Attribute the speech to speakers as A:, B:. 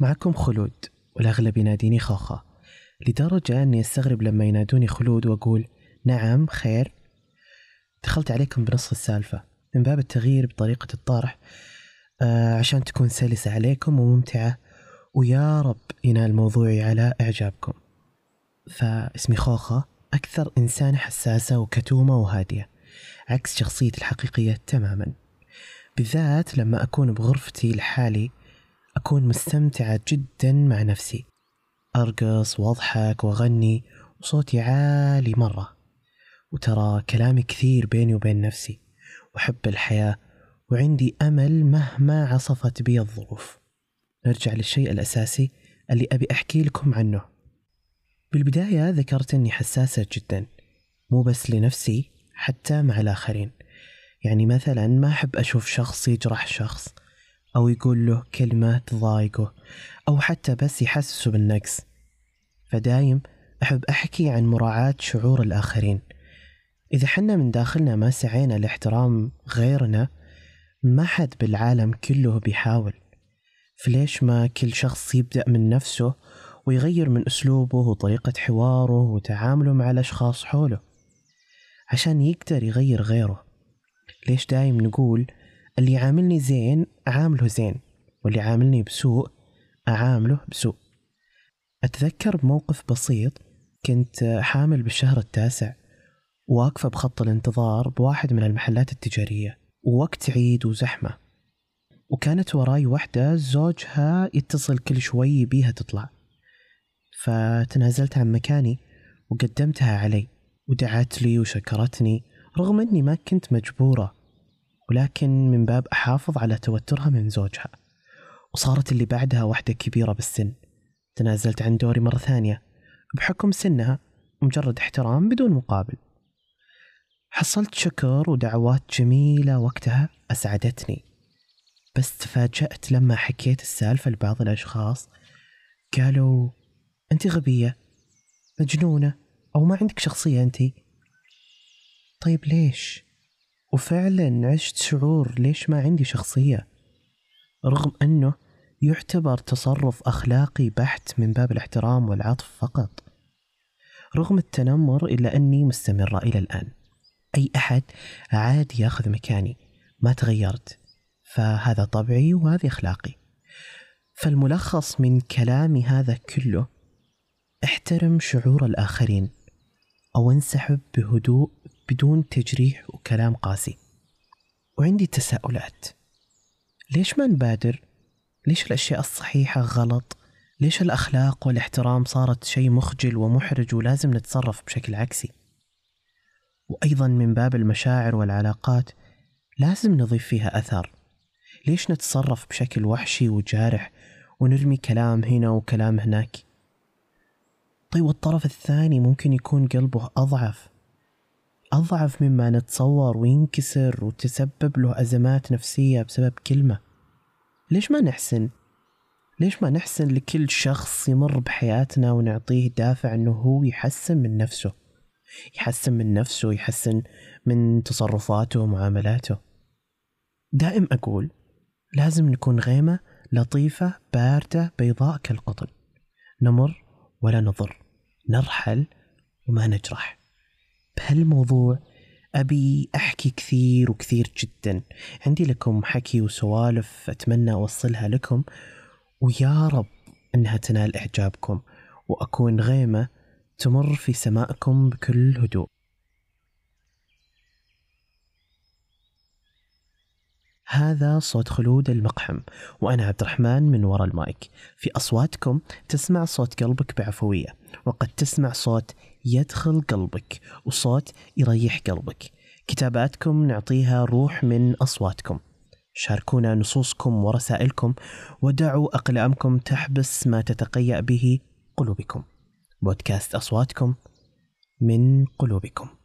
A: معكم خلود والأغلب يناديني خوخة لدرجة أني أستغرب لما ينادوني خلود وأقول نعم خير. دخلت عليكم بنص السالفة من باب التغيير بطريقة الطرح آه عشان تكون سلسة عليكم وممتعة ويا رب ينال موضوعي على إعجابكم. فاسمي خوخة أكثر إنسانة حساسة وكتومة وهادية عكس شخصيتي الحقيقية تماما. بالذات لما أكون بغرفتي لحالي أكون مستمتعة جدا مع نفسي. أرقص وأضحك وأغني وصوتي عالي مرة. وترى كلامي كثير بيني وبين نفسي. وأحب الحياة وعندي أمل مهما عصفت بي الظروف. نرجع للشيء الأساسي اللي أبي أحكي لكم عنه. بالبداية ذكرت أني حساسة جدا. مو بس لنفسي حتى مع الآخرين. يعني مثلا ما أحب أشوف شخص يجرح شخص. أو يقول له كلمة تضايقه أو حتى بس يحسسه بالنقص. فدايم أحب أحكي عن مراعاة شعور الآخرين. إذا حنا من داخلنا ما سعينا لاحترام غيرنا ما حد بالعالم كله بيحاول. فليش ما كل شخص يبدأ من نفسه ويغير من أسلوبه وطريقة حواره وتعامله مع الأشخاص حوله؟ عشان يقدر يغير غيره. ليش دايم نقول اللي يعاملني زين أعامله زين واللي يعاملني بسوء أعامله بسوء. أتذكر بموقف بسيط كنت حامل بالشهر التاسع واقفة بخط الانتظار بواحد من المحلات التجارية ووقت عيد وزحمة. وكانت وراي واحدة زوجها يتصل كل شوي بيها تطلع. فتنازلت عن مكاني وقدمتها علي ودعت لي وشكرتني رغم إني ما كنت مجبورة. ولكن من باب أحافظ على توترها من زوجها. وصارت اللي بعدها واحدة كبيرة بالسن. تنازلت عن دوري مرة ثانية. بحكم سنها مجرد احترام بدون مقابل. حصلت شكر ودعوات جميلة وقتها أسعدتني. بس تفاجأت لما حكيت السالفة لبعض الأشخاص. قالوا أنت غبية مجنونة أو ما عندك شخصية أنت. طيب ليش؟ وفعلا عشت شعور ليش ما عندي شخصية رغم أنه يعتبر تصرف أخلاقي بحت من باب الاحترام والعطف فقط. رغم التنمر إلا أني مستمرة إلى الآن. أي أحد عادي ياخذ مكاني ما تغيرت. فهذا طبعي وهذه أخلاقي. فالملخص من كلامي هذا كله احترم شعور الآخرين أو انسحب بهدوء بدون تجريح وكلام قاسي وعندي تساؤلات ليش ما نبادر؟ ليش الأشياء الصحيحة غلط؟ ليش الأخلاق والاحترام صارت شيء مخجل ومحرج ولازم نتصرف بشكل عكسي؟ وأيضا من باب المشاعر والعلاقات لازم نضيف فيها أثر ليش نتصرف بشكل وحشي وجارح ونرمي كلام هنا وكلام هناك طيب والطرف الثاني ممكن يكون قلبه أضعف أضعف مما نتصور وينكسر وتسبب له أزمات نفسية بسبب كلمة. ليش ما نحسن؟ ليش ما نحسن لكل شخص يمر بحياتنا ونعطيه دافع أنه هو يحسن من نفسه؟ يحسن من نفسه يحسن من تصرفاته ومعاملاته. دائم أقول لازم نكون غيمة لطيفة باردة بيضاء كالقطن. نمر ولا نضر نرحل وما نجرح. بهالموضوع أبي أحكي كثير وكثير جدا. عندي لكم حكي وسوالف أتمنى أوصلها لكم ويا رب أنها تنال إعجابكم وأكون غيمة تمر في سمائكم بكل هدوء. هذا صوت خلود المقحم وأنا عبد الرحمن من وراء المايك. في أصواتكم تسمع صوت قلبك بعفوية وقد تسمع صوت يدخل قلبك وصوت يريح قلبك. كتاباتكم نعطيها روح من أصواتكم. شاركونا نصوصكم ورسائلكم ودعوا أقلامكم تحبس ما تتقيأ به قلوبكم. بودكاست أصواتكم من قلوبكم.